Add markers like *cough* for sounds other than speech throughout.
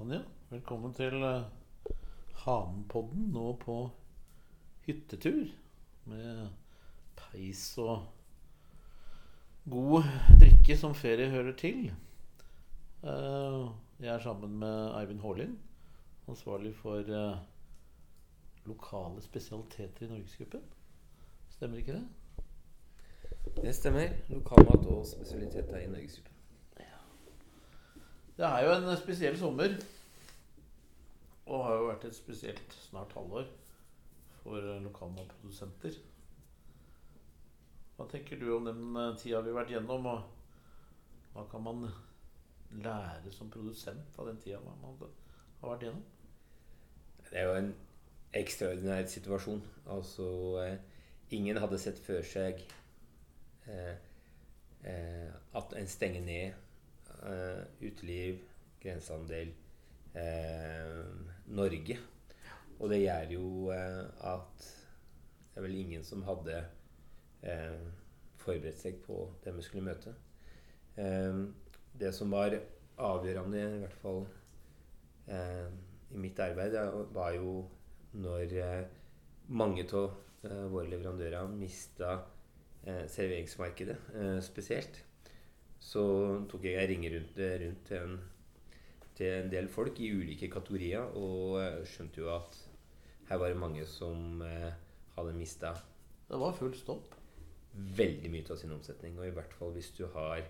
Sånn. Velkommen til uh, Hanepodden nå på hyttetur. Med peis og god drikke som ferie hører til. Eh, jeg er sammen med Eivind Haalin, ansvarlig for eh, lokale spesialiteter i Norgesgruppen. Stemmer ikke det? Det stemmer. Lokalmat og spesialiteter i Norgesgruppen. Det er jo en spesiell sommer. Og har jo vært et spesielt snart halvår for lokalmatprodusenter. Hva tenker du om den eh, tida vi har vært gjennom, og hva kan man lære som produsent av den tida man har vært gjennom? Det er jo en ekstraordinær situasjon. Altså eh, Ingen hadde sett før seg eh, eh, at en stenger ned uteliv, grensehandel, Norge. Og det gjør jo at det er vel ingen som hadde eh, forberedt seg på det vi skulle møte. Eh, det som var avgjørende, i hvert fall eh, i mitt arbeid, var jo når eh, mange av eh, våre leverandører mista eh, serveringsmarkedet spesielt. Så tok jeg en rundt, rundt til, en, til en del folk i ulike kategorier og skjønte jo at her var det mange som hadde mista Det var full stopp? veldig mye av sin omsetning. Og i hvert fall hvis du har,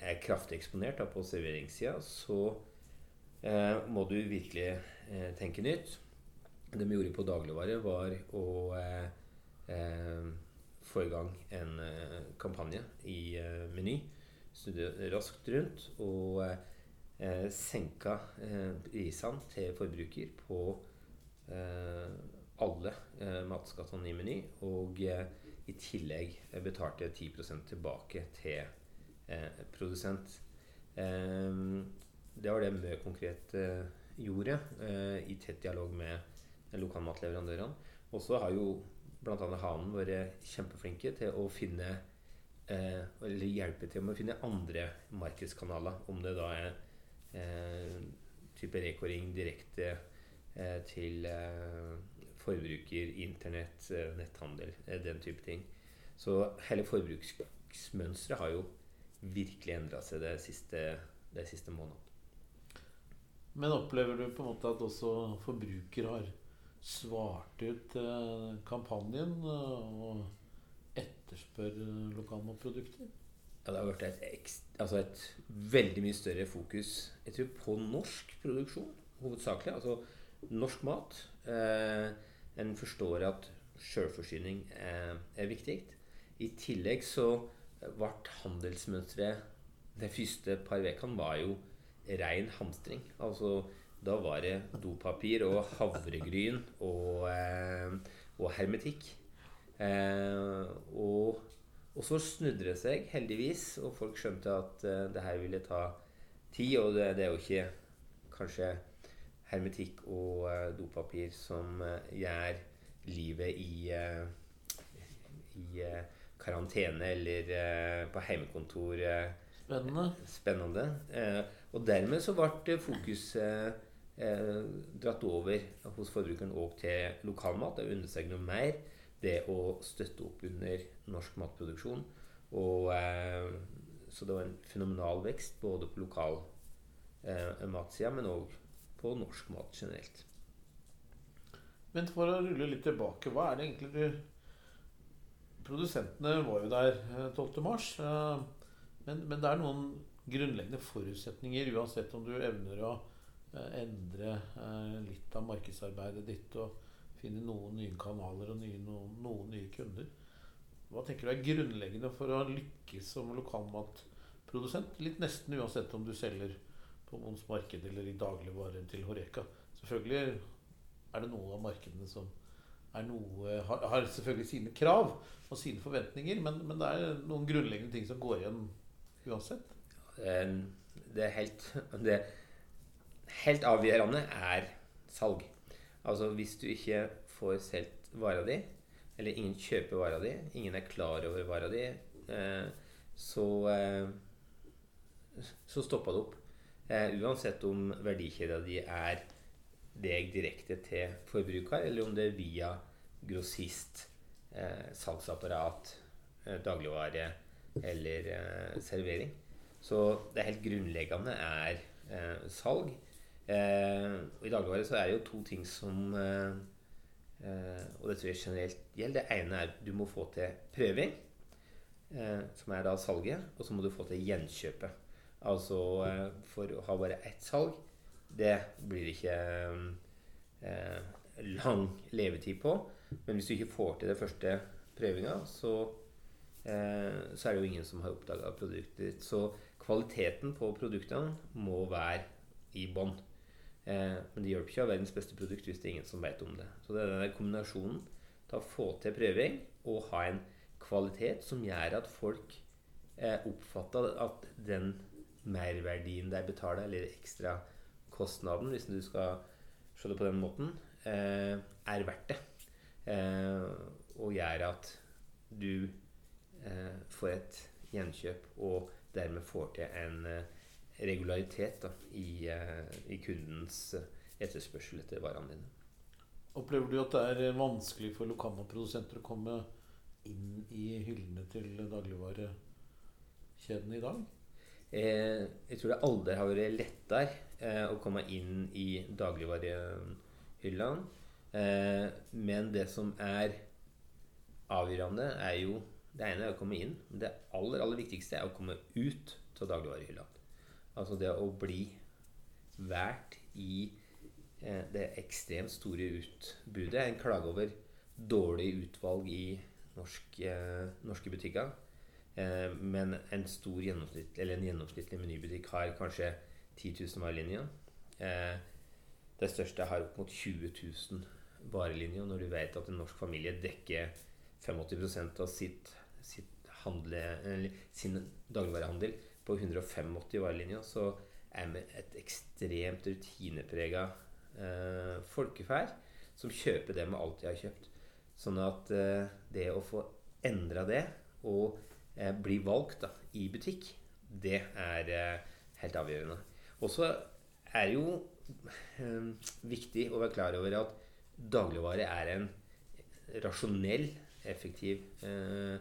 er kraftig eksponert da, på serveringssida, så eh, må du virkelig eh, tenke nytt. Det vi gjorde på dagligvare, var å eh, eh få i gang en eh, kampanje i eh, Meny. Snudde raskt rundt og senka prisene til forbruker på alle matskattene i Meny. Og i tillegg betalte 10 tilbake til eh, produsent. Eh, det var det Mø konkret eh, gjorde, eh, i tett dialog med lokalmatleverandørene. Og så har jo bl.a. Hanen vært kjempeflinke til å finne eh, eller hjelpe til med å finne andre markedskanaler. Om det da er eh, type rekoring direkte til forbruker, internett, eh, netthandel, eh, den type ting. Så hele forbruksmønsteret har jo virkelig endra seg de siste, siste månedene. Men opplever du på en måte at også forbruker har svart ut eh, kampanjen og etterspør lokalmatprodukter? Ja, det har vært et, altså et, veldig mye større fokus jeg tror, på norsk produksjon, hovedsakelig. Altså norsk mat. Eh, en forstår at sjølforsyning er, er, viktig. I tillegg så ble handelsmønsteret de første par ukene var jo rein hamstring. Altså da var det dopapir og havregryn og, eh, og hermetikk. Eh, og, og, så snudde det seg, heldigvis, og folk skjønte at eh, det her ville ta tid. Og det, det er jo ikke kanskje hermetikk og eh, dopapir som uh, gjør livet i, uh, i karantene eller på heimekontor spennende. spennende. og dermed så ble fokuset dratt over hos forbrukeren og til lokalmat. Det unnet seg noe mer det å støtte opp under norsk matproduksjon. Og, så det var en fenomenal vekst både på lokal eh, matsida, men òg på norsk mat generelt. Men for å rulle litt tilbake, hva er det egentlig du Produsentene var jo der 12.3. Eh, eh, men, men det er noen grunnleggende forutsetninger, uansett om du evner å eh, endre litt av markedsarbeidet ditt og finne noen nye kanaler og nye, noen, noen, nye kunder. Hva tenker du er grunnleggende for å lykkes som lokalmatprodusent? Litt nesten uansett om du selger på Mons marked eller i dagligvarer til Horeka. Selvfølgelig er det noe av markedene som noe, har, har, selvfølgelig sine krav og sine forventninger, men, men, det er noen grunnleggende ting som går igjen uansett. Det er helt, det helt avgjørende er salg. Altså hvis du ikke får solgt vara di, eller ingen kjøper vara di, ingen er klar over vara di, eh, så, eh, så stopper det opp. Eh, uansett om verdikjeda di er deg direkte til forbruker, eller om det er via grossist, salgsapparat, dagligvare eller servering. Så det helt grunnleggende er salg. Eh, og I dagligvare så er det jo to ting som Og det tror jeg generelt gjelder. Det ene er at du må få til prøving, som er da salget. Og så må du få til gjenkjøpet. Altså for å ha bare ett salg, det blir ikke lang levetid på. Men hvis du ikke får til det første prøvinga, så, eh, så er det jo ingen som har oppdaga produktet ditt. Så kvaliteten på produktene må være i bånn. Eh, men det hjelper ikke å ha verdens beste produkt hvis det er ingen som vet om det. Så det er denne kombinasjonen til å få til prøving og ha en kvalitet som gjør at folk eh, oppfatter at den merverdien de betaler, eller ekstra kostnaden, hvis du skal se det på den måten, eh, er verdt det. Eh, og gjør at du eh, får et gjenkjøp og dermed får til en eh, regularitet da, i, i, kundens etterspørsel etter varene dine. Opplever du at det er vanskelig for lokalmatprodusenter å komme inn i hyllene til dagligvarekjedene i dag? Eh, jeg tror det aldri har vært lettere eh, å komme inn i dagligvarehyllene. Eh, men det som er avgjørende, er jo Det ene er å komme inn. Men det aller, aller viktigste er å komme ut av dagligvarehylla. Altså det å bli valgt i eh, det ekstremt store utbudet. En klage over dårlig utvalg i norsk, eh, norske butikker. Eh, men en stor gjennomsnitt, eller en gjennomsnittlig menybutikk har kanskje 10 000 varelinjer. Eh, det største har opp mot 20 000 varelinjer. når du vet at en norsk familie dekker 85% av sitt, sitt handle, sin dagligvarehandel på 185 varelinja, så er vi et ekstremt rutineprega eh, folkeferd som kjøper det vi alltid har kjøpt. Sånn at eh, det å få endra det og eh, bli valgt da, i butikk, det er eh, helt avgjørende. Og så er det jo eh, viktig å være klar over at dagligvare er en rasjonell, effektiv eh,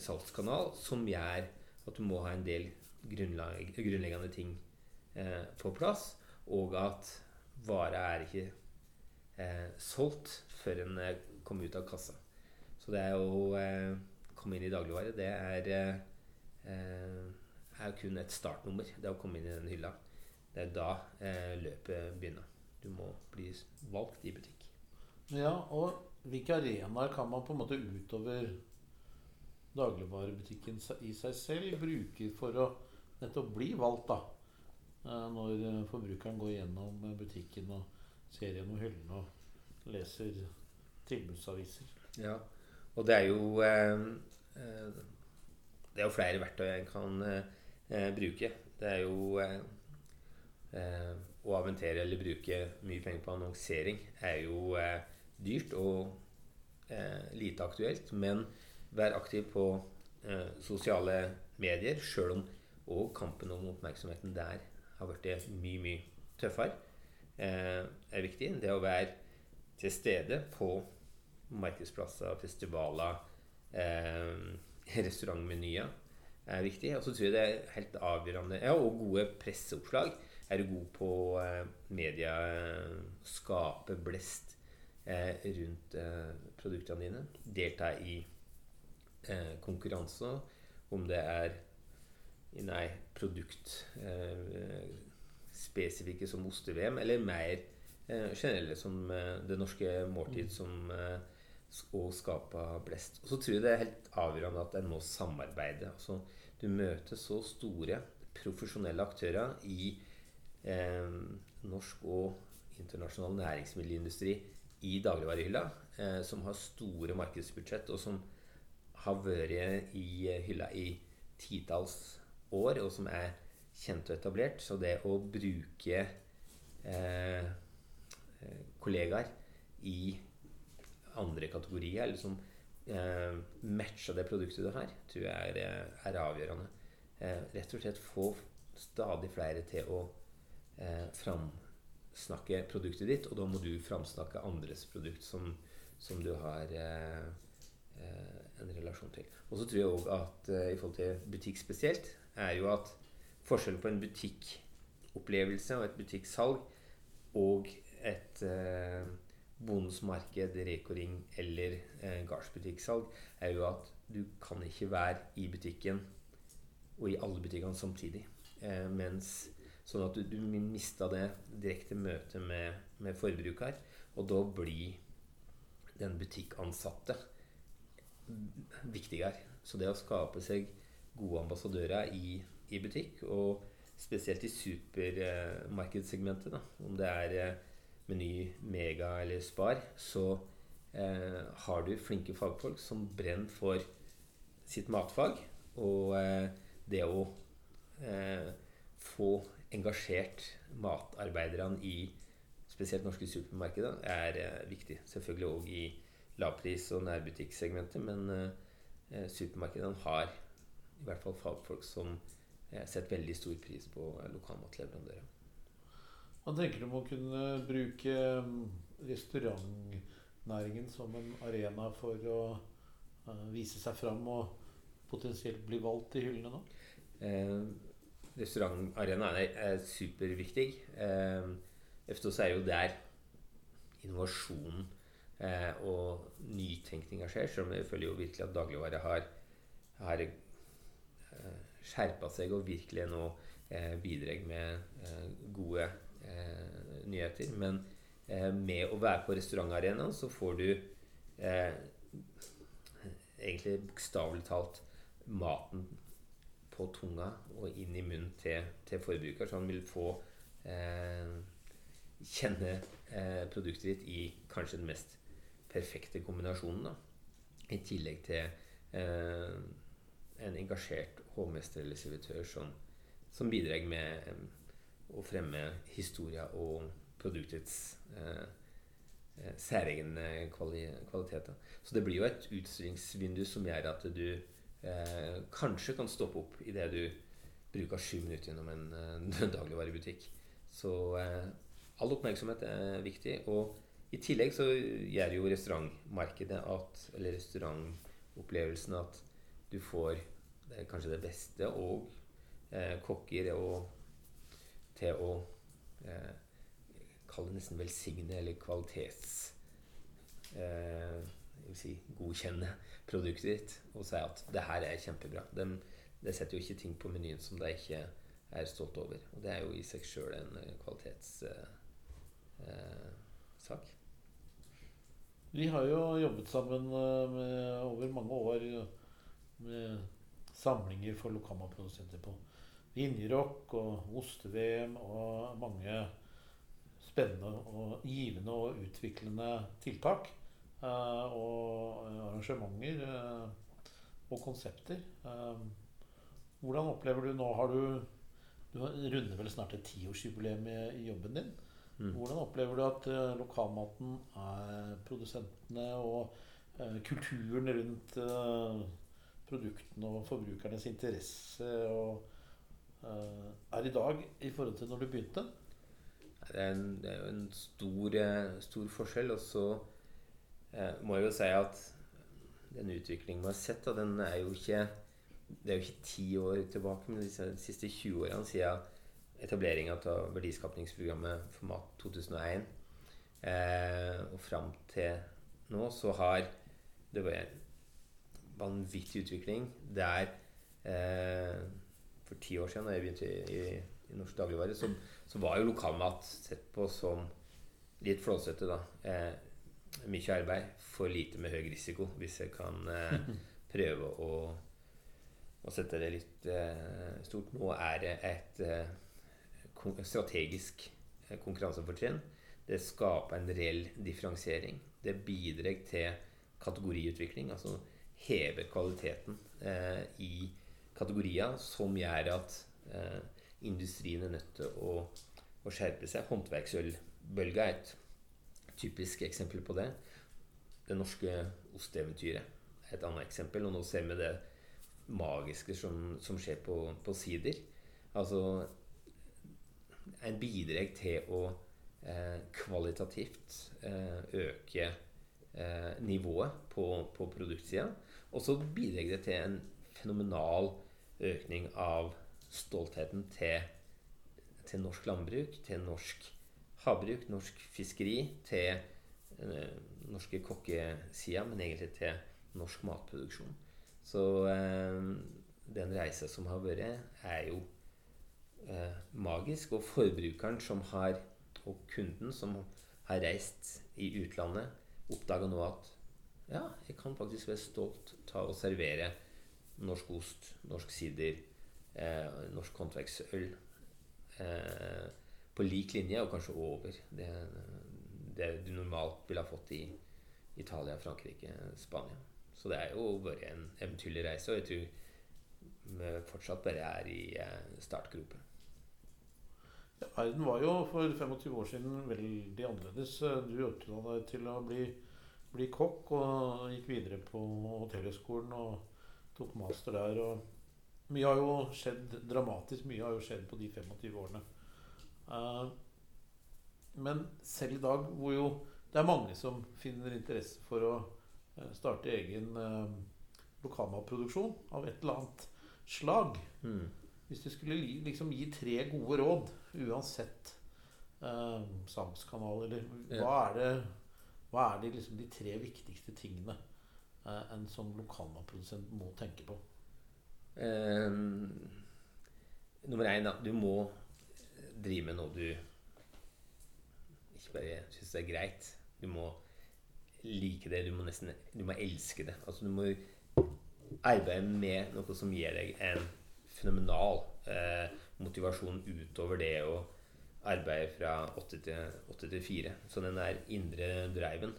salgskanal som gjør at du må ha en del grunnleggende ting eh, på plass, og at vare er ikke eh, solgt før en eh, kommer ut av kassa. Så det å eh, komme inn i dagligvare, det er, er kun et startnummer. Det å komme inn i den hylla. Det er da løpet begynner. Du må bli valgt i butikk. Ja, og hvilke arenaer kan man på en måte utover dagligvarebutikken i seg selv bruke for å nettopp bli valgt, da? Eh, når eh, forbrukeren går gjennom butikken og ser gjennom hyllene og leser tilbudsaviser. Ja, og det er jo eh, eh, Det er jo flere verktøy en kan eh, bruke. Det er jo eh, å aventere eller bruke mye penger på annonsering er jo dyrt og eh, lite aktuelt. Men vær aktiv på eh, sosiale medier, sjøl om og kampen om oppmerksomheten der har blitt mye, mye tøffere, eh, er viktig. Det å være til stede på markedsplasser, festivaler, eh, *laughs* restaurantmenyer er viktig. Og så tror jeg det er helt avgjørende Ja, og gode presseoppslag. Er du god på eh, media, skape blest eh, rundt eh, produktene dine. Delta i eh, konkurranser, om det er nei, produktspesifikke som oste-VM, eller mer generelle som det norske måltid mm. som og skape blest. Og så tror jeg det er helt avgjørende at en må samarbeide. Altså, du møter så store profesjonelle aktører i eh, norsk og internasjonal næringsmiddelindustri i dagligvarehylla, eh, som har store markedsbudsjett, og som har vært i eh, hylla i titalls år, og som er kjent og etablert. Så det å bruke eh, eh kollegaer i andre kategorier, eller som eh, matcher det produktet du har, tror jeg er, er avgjørende. Eh, rett og slett få stadig flere til å eh, framsnakke produktet ditt, og da må du framsnakke andres produkt som, som du har eh, eh en relasjon til. Og så tror jeg òg at i forhold til butikk spesielt, er jo at forskjellen på en butikkopplevelse og et butikksalg og et eh, bonusmarked, rekoring eller eh, gardsbutikksalg, er jo at du kan ikke være i butikken og i alle butikkene samtidig. Eh, mens Sånn at du, du mista det direkte møtet med, med forbruker. Og da blir den butikkansatte viktigere. Så det å skape seg gode ambassadører i, i butikk, og spesielt i supermarkedssegmentet, om det er eh, Meny, Mega eller Spar, så eh, har du flinke fagfolk som brenner for sitt matfag. Og eh, det å få engasjert matarbeiderne i spesielt norske supermarkeder er viktig. Selvfølgelig òg i lavpris- og nærbutikksegmentet, men supermarkedene har i hvert fall fagfolk som eh, setter veldig stor pris på lokalmatleverandører. Hva tenker du om å kunne bruke mm, restaurantnæringen som en arena for å vise seg fram og potensielt bli valgt i hyllene nå? Eh, Restaurantarenaen er, er superviktig. Eh, Eftos er jo der innovasjonen eh, og nytenkninga skjer. Selv om jeg føler jo virkelig at dagligvare har, har eh, skjerpa seg og virkelig nå eh, bidrar med eh, gode eh, nyheter. Men eh, med å være på restaurantarenaen så får du eh, egentlig bokstavelig talt maten på tunga og inn i munnen til, til forbruker. Så han vil få eh, kjenne eh, produktet ditt i kanskje den mest perfekte kombinasjonen. Da. I tillegg til eh, en engasjert hovmester eller servitør som, som bidrar med eh, å fremme historia og produktets eh særegne kvali kvaliteter. Så det blir jo et utstillingsvindu som gjør at du eh, kanskje kan stoppe opp idet du bruker sju minutter gjennom en, *laughs* dagligvarebutikk. Så all oppmerksomhet er viktig. Og i tillegg så gjør jo restaurantmarkedet at, eller restaurantopplevelsen at du får det kanskje det beste og eh, kokker å til å eh, kalle det nesten velsigne eller kvalitets eh, jeg vil si, godkjenne produktet ditt og si at det her er kjempebra. De, det setter jo ikke ting på menyen som de ikke er stolt over. Og det er jo i seg sjøl en eh, kvalitetssak. Eh, eh, vi har jo jobbet sammen eh, med, over mange år med samlinger for lokalmatprodusenter på Vinjerock og Oste-VM og mange spennende og givende og utviklende tiltak. Eh, og arrangementer eh, og konsepter. hvordan opplever du nå Har du Du runder vel snart et tiårsjubileum i jobben din. Mm. Hvordan opplever du at lokalmaten er produsentene og kulturen rundt produktene og forbrukernes interesse og, er i dag i forhold til når du begynte? Det er, en, det er jo en stor, stor forskjell. Og så må jeg jo si at den utviklingen vi har sett, da, den er jo ikke det er jo ikke ti år tilbake, men de siste 20 årene siden etableringa av verdiskapningsprogrammet Format 2001 eh, og fram til nå, så har det vært vanvittig utvikling der eh, For ti år siden da jeg begynte i, i, i Norsk Dagligvare, så, så, var jo lokalmat sett på som litt flåsete. da. Eh, mye arbeid, for lite med høy risiko, hvis jeg kan eh, *laughs* prøve å, å, sette det litt eh, stort. Nå er det et eh, strategisk eh, konkurransefortrinn. Det skaper en reell differensiering. Det bidrar til kategoriutvikling, altså heve kvaliteten eh, i kategorier, som gjør at eh, industrien er nødt til å, å skjerpe seg. Håndverksølbølga er et typisk eksempel på det. Det norske osteeventyret er et annet eksempel. Og nå ser vi det magiske som, som skjer på, på sider. Altså en bidrag til å eh, kvalitativt eh, øke eh, nivået på, på produktsida. Og så bidrar det til en fenomenal økning av stoltheten til, til norsk landbruk, til norsk havbruk, norsk fiskeri, til eh, norske kokkesida, men egentlig til norsk matproduksjon. Så eh, den reisa som har vært, er jo eh, magisk. Og forbrukeren som har, og kunden som har reist i utlandet, oppdaga nå at ja, jeg kan faktisk være stolt ta og servere norsk ost, norsk sider, eh, norsk håndverksøl eh, på lik linje, og kanskje over det, det du normalt ville ha fått i Italia, Frankrike, Spania. Så det er jo bare en eventyrlig reise, og jeg tror vi fortsatt bare er i eh, startgropen. Verden var jo for 25 år siden veldig annerledes. Du utdanna deg til å bli, bli, kokk og gikk videre på Hotellhøgskolen og tok master der. Og mye har jo skjedd dramatisk. Mye har jo skjedd på de 25 årene. Uh, men selv i dag hvor jo det er mange som finner interesse for å uh, starte egen uh, lokalmatproduksjon av et eller annet slag. Mm. Hvis du skulle liksom gi tre gode råd, uansett uh, salgskanal, eller hva er det, hva er de, liksom de tre viktigste tingene eh, en sånn lokalmatprodusent må tenke på? Eh, nummer én, at Du må drive med noe du ikke bare syns er greit. Du må like det. Du må nesten du må elske det. Altså, du må arbeide med noe som gir deg en fenomenal eh, motivasjon utover det å arbeide fra åtte til fire. Så den der indre driven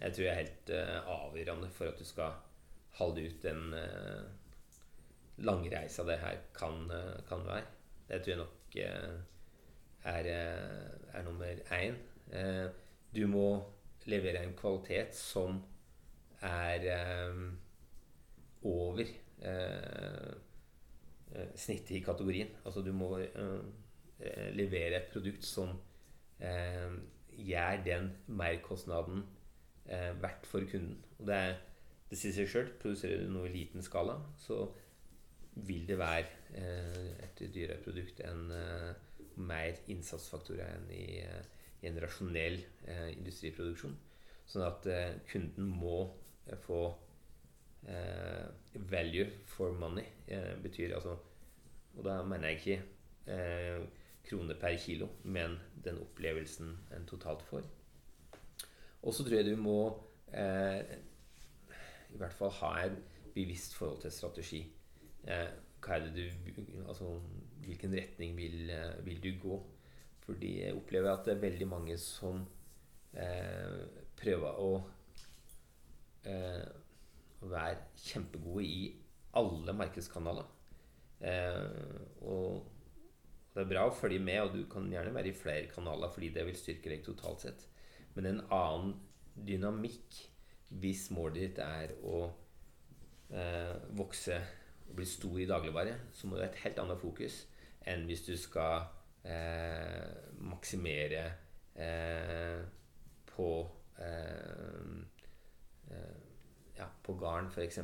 jeg tror jeg er helt uh, avgjørende for at du skal holde ut den uh, langreisa det her kan, uh, kan, være. Det tror jeg nok eh, er, eh, er, nummer én. du må levere en kvalitet som er over eh, eh, snittet i kategorien. Altså du må eh, levere et produkt som eh, gjør den merkostnaden eh, verdt for kunden. Og det, det sier seg sjøl. Produserer du noe i liten skala, så vil det være eh, et dyrere produkt enn mer innsatsfaktorer enn i, i en rasjonell industriproduksjon. Sånn at kunden må få eh, value for money eh, betyr altså Og da mener jeg ikke eh, kroner per kilo, men den opplevelsen en totalt får. Og så tror jeg du må eh, i hvert fall ha et bevisst forhold til strategi. Eh, du, altså, hvilken retning vil, eh, vil, du gå? Fordi jeg opplever at det er veldig mange som prøver å være kjempegode i alle markedskanaler. Eh, og det er bra å følge med, og du kan gjerne være i flere kanaler fordi det vil styrke deg totalt sett. Men en annen dynamikk hvis målet ditt er å eh, vokse og bli stor i dagligvare, så må du ha et helt annet fokus enn hvis du skal eh, maksimere eh, på eh, eh, ja, på garn, f.eks.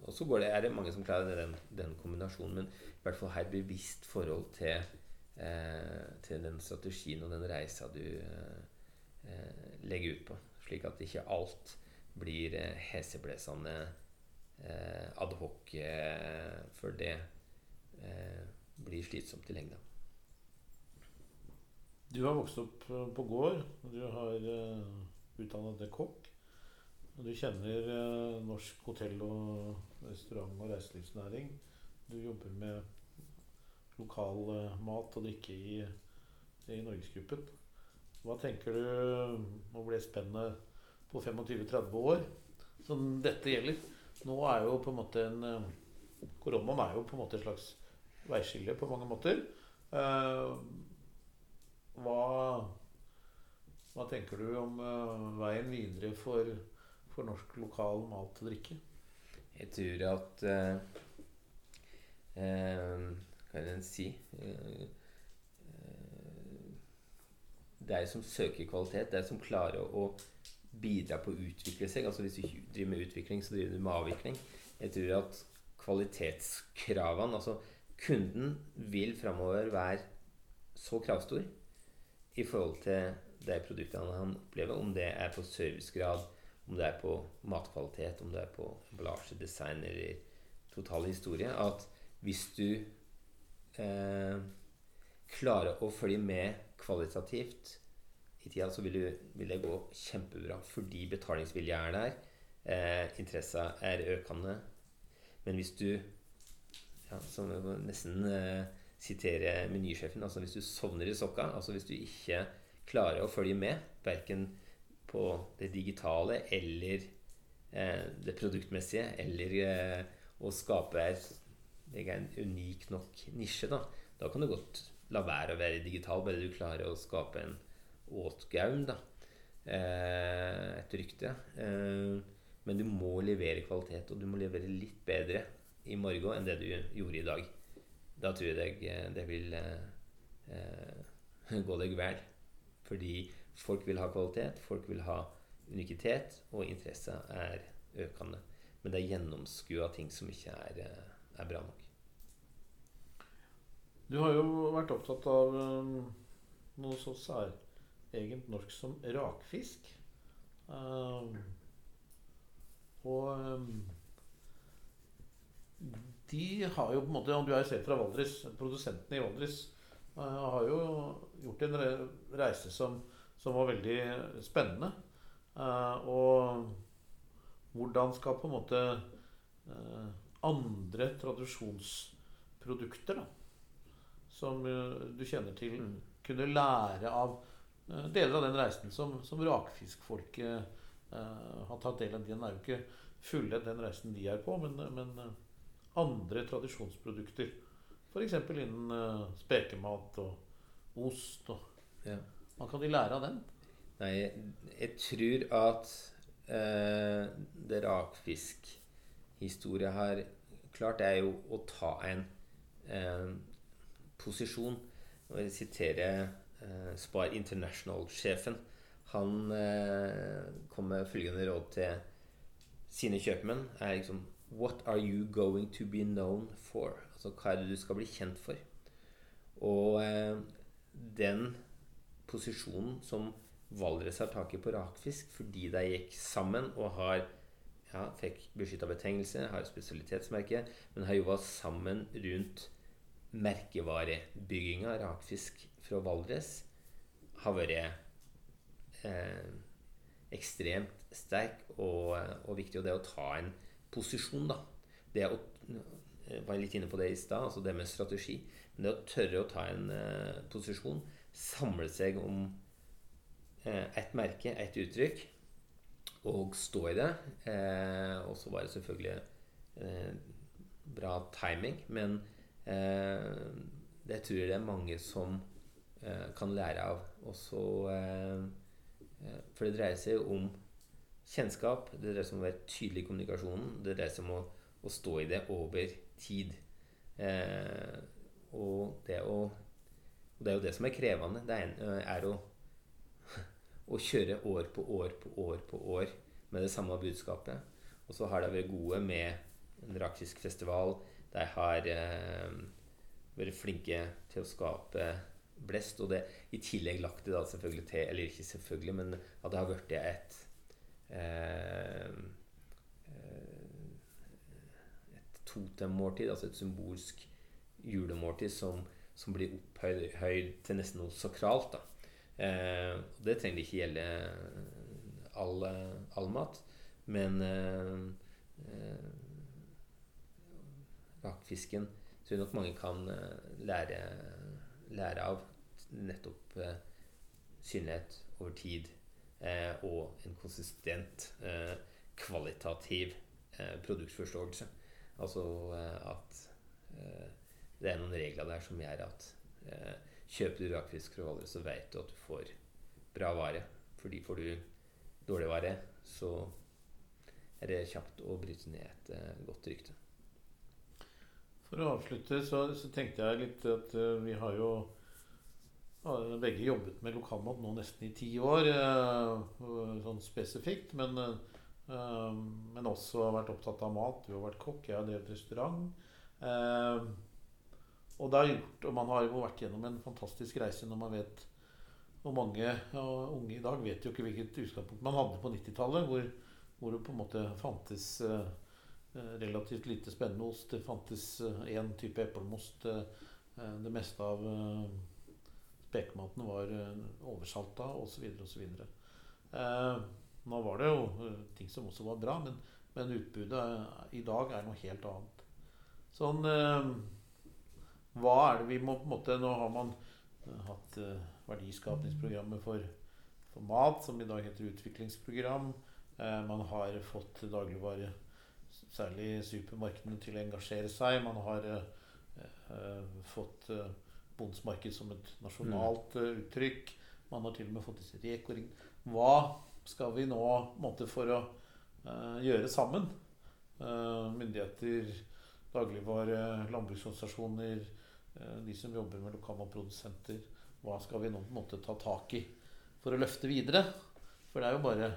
Og så er det mange som klarer den, den, kombinasjonen, men i hvert fall ha et bevisst forhold til, til den strategien og den reisa du eh, legger ut på. Slik at ikke alt blir eh, heseblesende eh, adhoc, eh, for det eh, blir slitsomt i lengda. Du har vokst opp på gård. og Du har utdannet deg kokk. Og du kjenner eh, norsk hotell- og restaurant- og reiselivsnæring. Du jobber med lokal eh, mat og drikke i, i Norgesgruppen. Hva tenker du blir det spennende på 25-30 år som dette gjelder. Nå er jo på en måte en eh, Koronaen er jo på en måte et slags veiskille på mange måter. Eh, hva, hva tenker du om veien videre for for norsk lokal mat og drikke? Jeg tror at eh, eh, Hva kan en si? Eh, de som søker kvalitet, Det er som klarer å bidra på å utvikle seg. Altså Hvis du driver med utvikling, så driver du med avvikling. Jeg tror at kvalitetskravene Altså kunden vil framover være så kravstor i forhold til de produktene han opplever, om det er på servicegrad, om det er på matkvalitet, om det er på emballasjedesign eller total historie, at hvis du eh, klare å følge med kvalitativt i tida, så vil, du, vil, det gå kjempebra fordi betalingsvilje er der. Eh, Interessa er økende. Men hvis du ja, Som nesten eh, sitere menysjefen altså Hvis du sovner i sokka, altså hvis du ikke klarer å følge med, verken på det digitale eller eh, det produktmessige, eller eh, å skape en unik nok nisje, da, da kan du godt la være å være digital, bare du klarer å skape en åtgaum, da. Eh, et rykte. Eh, men du må levere kvalitet, og du må levere litt bedre i morgen enn det du gjorde i dag. Da tror jeg det, vil eh, *laughs* gå deg vel. Fordi folk vil ha kvalitet, folk vil ha unikitet, og interesse er økende. Men det er gjennomskua ting som ikke er, er, bra nok. Du har jo vært opptatt av um, noe så særegent norsk som rakfisk. Um, og um, de har jo på en måte Du er selv fra Valdres. Produsentene i Valdres uh, har jo gjort en reise som, som var veldig spennende. Uh, og hvordan skal på en måte uh, andre tradisjonsprodukter da, som du kjenner til, mm. kunne lære av deler av den reisen som, som rakfiskfolket har tatt del i. Den er jo ikke fulle, den reisen de er på, men, men andre tradisjonsprodukter. F.eks. innen uh, spekemat og ost. Og, ja. Hva kan de lære av den? Nei, jeg tror at uh, det rakfiskhistoria har klart er jo å ta en eh, posisjon. Og jeg siterer eh, Spar International-sjefen. Han kom med følgende råd til sine kjøpmenn. er liksom What are you going to be known for? Altså hva er det du skal bli kjent for? Og eh, den posisjonen som Valdres har tak i på rakfisk fordi de gikk sammen og har ja, fikk beskytta betegnelse, har spesialitetsmerke, men har jobba sammen rundt merkevarebygginga rakfisk fra Valdres, har vært eh, ekstremt sterk og, og, viktig. Og det å ta en posisjon, da. Det å jeg var litt inne på det i stad, altså det med strategi. Men det å tørre å ta en eh, posisjon, samle seg om eh, et merke, et uttrykk, og stå i det. Eh, og så var det selvfølgelig bra timing, men det tror jeg det er mange som kan lære av. Også, for det dreier seg om kjennskap. Det dreier seg om å være tydelig i kommunikasjonen. Det dreier seg om å, å stå i det over tid. Eh, og, det å, og det er jo det som er krevende. Det er, er å, å, kjøre år på år på år på år med det samme budskapet. Og så har de vært gode med en rakisk festival. De har eh, vært flinke til å skape blest. Og det i tillegg lagt det da selvfølgelig til Eller ikke selvfølgelig, men at det har blitt et Eh, eh, et totemmåltid, altså et symbolsk julemåltid som, som blir opphøyd til nesten noe sakralt. Da. Eh, det trenger ikke gjelde all, all mat, men eh, eh, rakfisken tror jeg nok mange kan lære, lære av. Nettopp eh, synlighet over tid eh, og en konsistent, eh, kvalitativ eh, produktforståelse. Altså eh, at eh, det er noen regler der som gjør at kjøper du rakfisk fra Valdres, så vet du at du får bra vare. Fordi får du dårlig vare, så er det kjapt å bryte ned et uh, godt rykte. For å avslutte så, så, tenkte jeg litt at uh, vi har jo begge jobbet med lokalmat nå nesten i ti år, eh, sånn spesifikt. Men, men også vært opptatt av mat. Du har vært kokk, jeg har drevet restaurant. Eh, og det har gjort, og man har jo vært gjennom en fantastisk reise når man vet Og mange og unge i dag vet jo ikke hvilket utgangspunkt man hadde på 90-tallet, hvor, hvor, det på en måte fantes eh, relativt lite spennende ost. Det fantes én eh, type eplemost. Eh, det meste av Spekematen var eh, oversalta osv. osv. Eh, nå var det jo uh, ting som også var bra, men, men utbudet i dag er noe helt annet. Sånn Hva er det vi må på en måte Nå har man hatt verdiskapningsprogrammet for, for, mat, som i dag heter utviklingsprogram. man har fått dagligvare, særlig supermarkedene, til å engasjere seg. Man har fått bondsmarked som et nasjonalt mm. uttrykk. Man har til og med fått disse rekoringene. Hva skal vi nå måte, for å gjøre sammen? Myndigheter, dagligvare, landbruksorganisasjoner, de som jobber med lokalmatprodusenter. Hva skal vi nå på en måte ta tak i for å løfte videre? For det er jo bare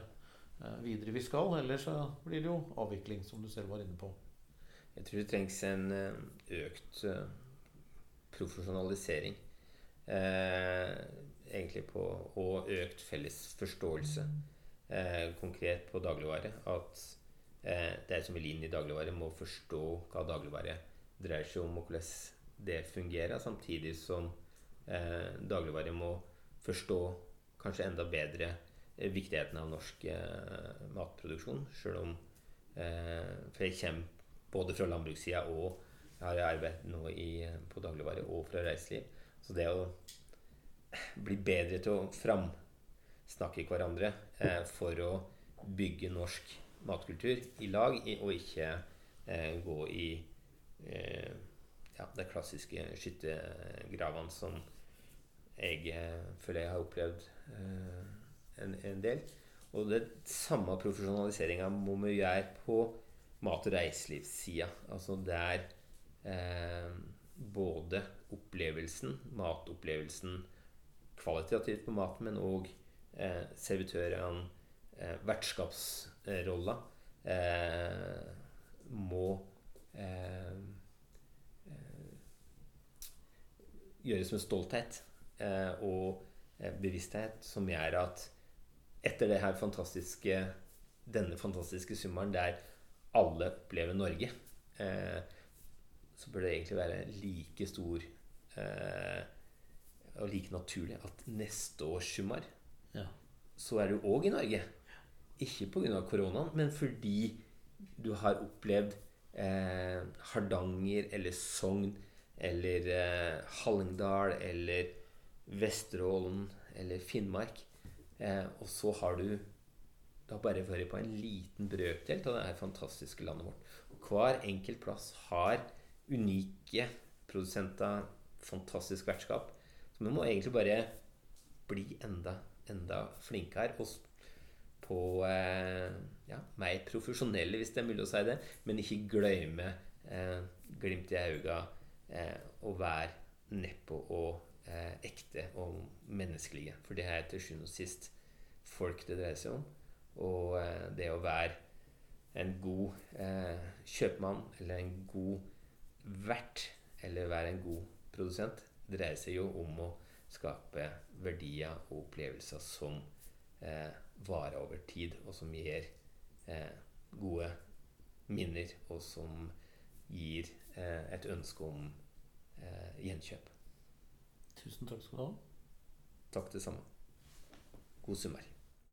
videre vi skal. Ellers så blir det jo avvikling, som du selv var inne på. Jeg tror det trengs en økt profesjonalisering. Eh, egentlig på, og økt felles forståelse. Eh, konkret på dagligvare. At eh, er som inn i dagligvare må forstå hva dagligvare dreier seg om, og hvordan det fungerer. Samtidig som eh, dagligvare må forstå kanskje enda bedre eh, viktigheten av norsk eh, matproduksjon. Selv om For jeg kommer både fra landbrukssida og jeg har arbeidet nå i, på dagligvare og fra reiseliv. Så det å bli bedre til å framsnakke hverandre eh, for å bygge norsk matkultur i lag, og ikke eh, gå i eh, ja, de klassiske skyttergravene som jeg føler jeg har opplevd eh, en, en, del. Og det samme profesjonaliseringa må vi gjøre på mat- og reiselivssida. Altså der eh, både opplevelsen, matopplevelsen kvalitativt på maten, men òg eh, servitørene, eh, vertskapsrolla, eh, må eh, gjøres med stolthet eh, og bevissthet som gjør at etter det her fantastiske denne fantastiske sommeren der alle opplever Norge, eh, så bør det egentlig være like stor eh, og like naturlig at neste års sommer ja. så er du òg i Norge. Ikke pga. koronaen, men fordi du har opplevd eh, Hardanger eller Sogn eller eh, Hallingdal eller Vesterålen eller Finnmark. Eh, og så har du da bare vært på en liten brøkdel av det her fantastiske landet vårt. Og hver enkelt plass har unike produsenter, fantastisk vertskap. Så vi må egentlig bare bli enda, enda flinkere og på eh, ja, mer profesjonelle, hvis det er mulig å si det. Men ikke glemme eh, glimt i øynene eh, og være nedpå og eh, ekte og menneskelige. For det er til sjuende og sist folk det dreier seg om. Og eh, det å være en god eh, kjøpmann eller en god verdt eller være en god produsent dreier seg jo om å skape verdier og opplevelser som eh, varer over tid, og som gir eh, gode minner, og som gir et ønske om eh, gjenkjøp. Tusen takk skal du ha. Takk det samme. God sommer.